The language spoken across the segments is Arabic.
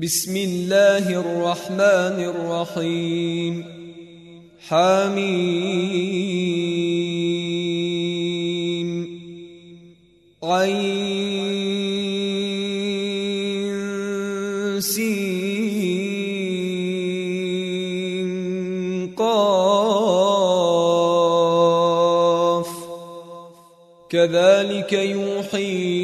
بسم الله الرحمن الرحيم. حميم. عين سين. قاف. كذلك يوحي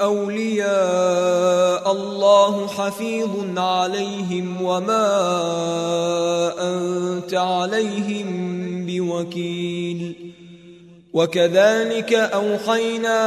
أولياء الله حفيظ عليهم وما أنت عليهم بوكيل. وكذلك أوحينا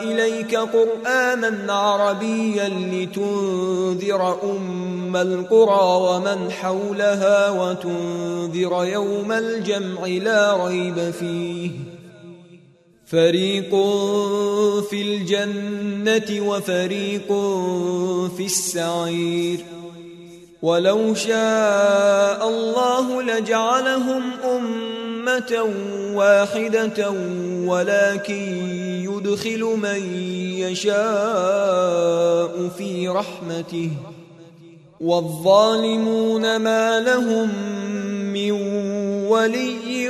إليك قرآنا عربيا لتنذر أم القرى ومن حولها وتنذر يوم الجمع لا ريب فيه. فريق في الجنة وفريق في السعير ولو شاء الله لجعلهم أمة واحدة ولكن يدخل من يشاء في رحمته والظالمون ما لهم من ولي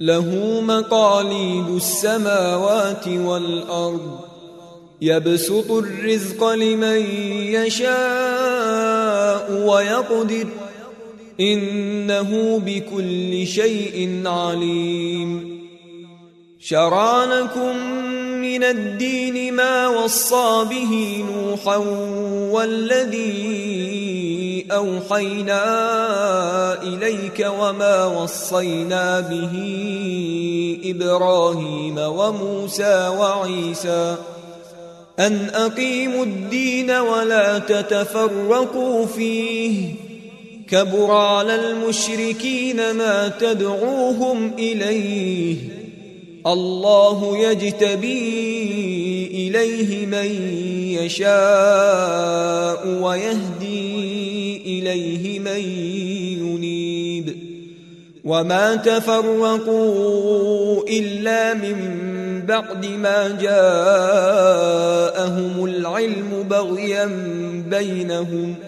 له مقاليد السماوات والأرض. يبسط الرزق لمن يشاء ويقدر. إنه بكل شيء عليم. شرع لكم من الدين ما وصى به نوحا والذي أوحينا إليك وما وصينا به إبراهيم وموسى وعيسى أن أقيموا الدين ولا تتفرقوا فيه كبر على المشركين ما تدعوهم إليه الله يجتبي إليه من يشاء ويهدي إليه من ينيب. وما تفرقوا إلا من بعد ما جاءهم العلم بغيا بينهم ۖ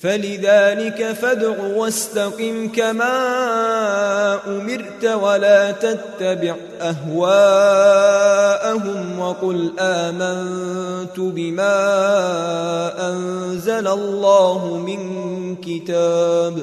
فلذلك فادع واستقم كما أمرت ولا تتبع أهواءهم وقل آمنت بما أنزل الله من كتاب.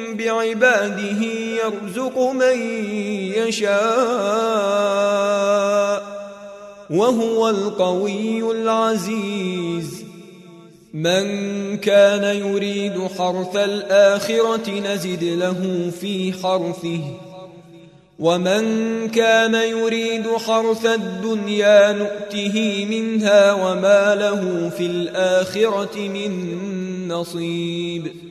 بعباده يرزق من يشاء وهو القوي العزيز. من كان يريد حرث الآخرة نزد له في حرثه ومن كان يريد حرث الدنيا نؤته منها وما له في الآخرة من نصيب.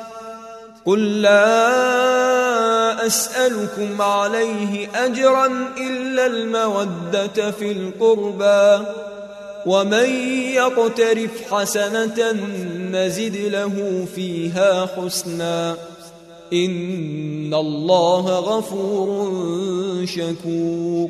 قل لا أسألكم عليه أجرا إلا المودة في القربى ومن يقترف حسنة نزد له فيها حسنا إن الله غفور شكور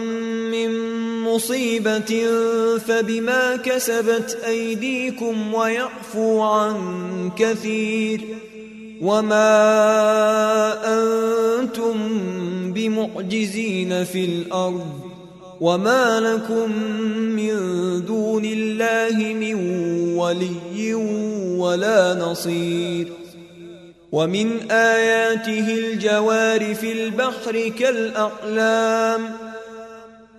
مصيبة فبما كسبت أيديكم ويعفو عن كثير وما أنتم بمعجزين في الأرض وما لكم من دون الله من ولي ولا نصير ومن آياته الجوار في البحر كالأعلام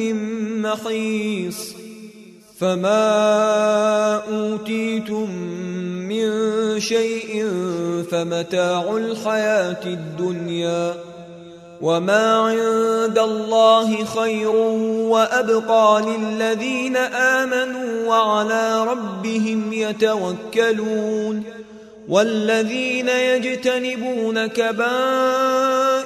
من محيص فما أوتيتم من شيء فمتاع الحياة الدنيا وما عند الله خير وأبقى للذين آمنوا وعلى ربهم يتوكلون والذين يجتنبون كبائر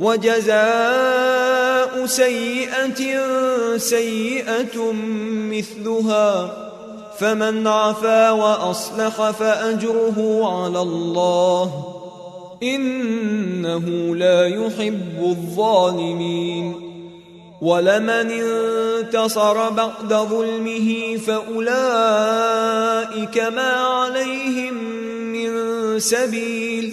وجزاء سيئة سيئة مثلها فمن عفا وأصلح فأجره على الله إنه لا يحب الظالمين. ولمن انتصر بعد ظلمه فأولئك ما عليهم من سبيل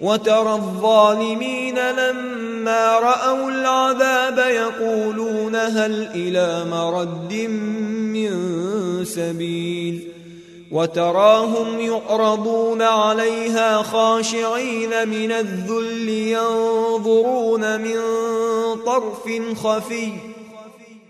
وترى الظالمين لما رأوا العذاب يقولون هل إلى مرد من سبيل وتراهم يعرضون عليها خاشعين من الذل ينظرون من طرف خفي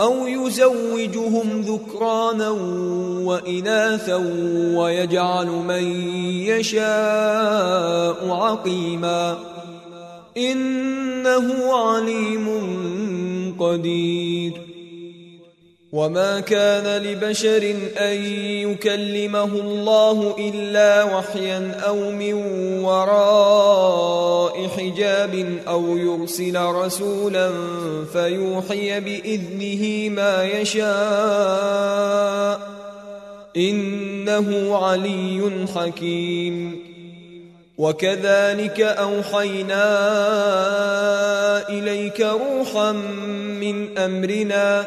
أو يزوجهم ذكرانا وإناثا ويجعل من يشاء عقيما إنه عليم قدير وما كان لبشر ان يكلمه الله الا وحيا أو من وراء حجاب أو يرسل رسولا فيوحي باذنه ما يشاء انه علي حكيم. وكذلك اوحينا اليك روحا من امرنا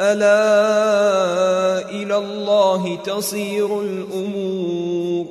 ألا إلى الله تصير الأمور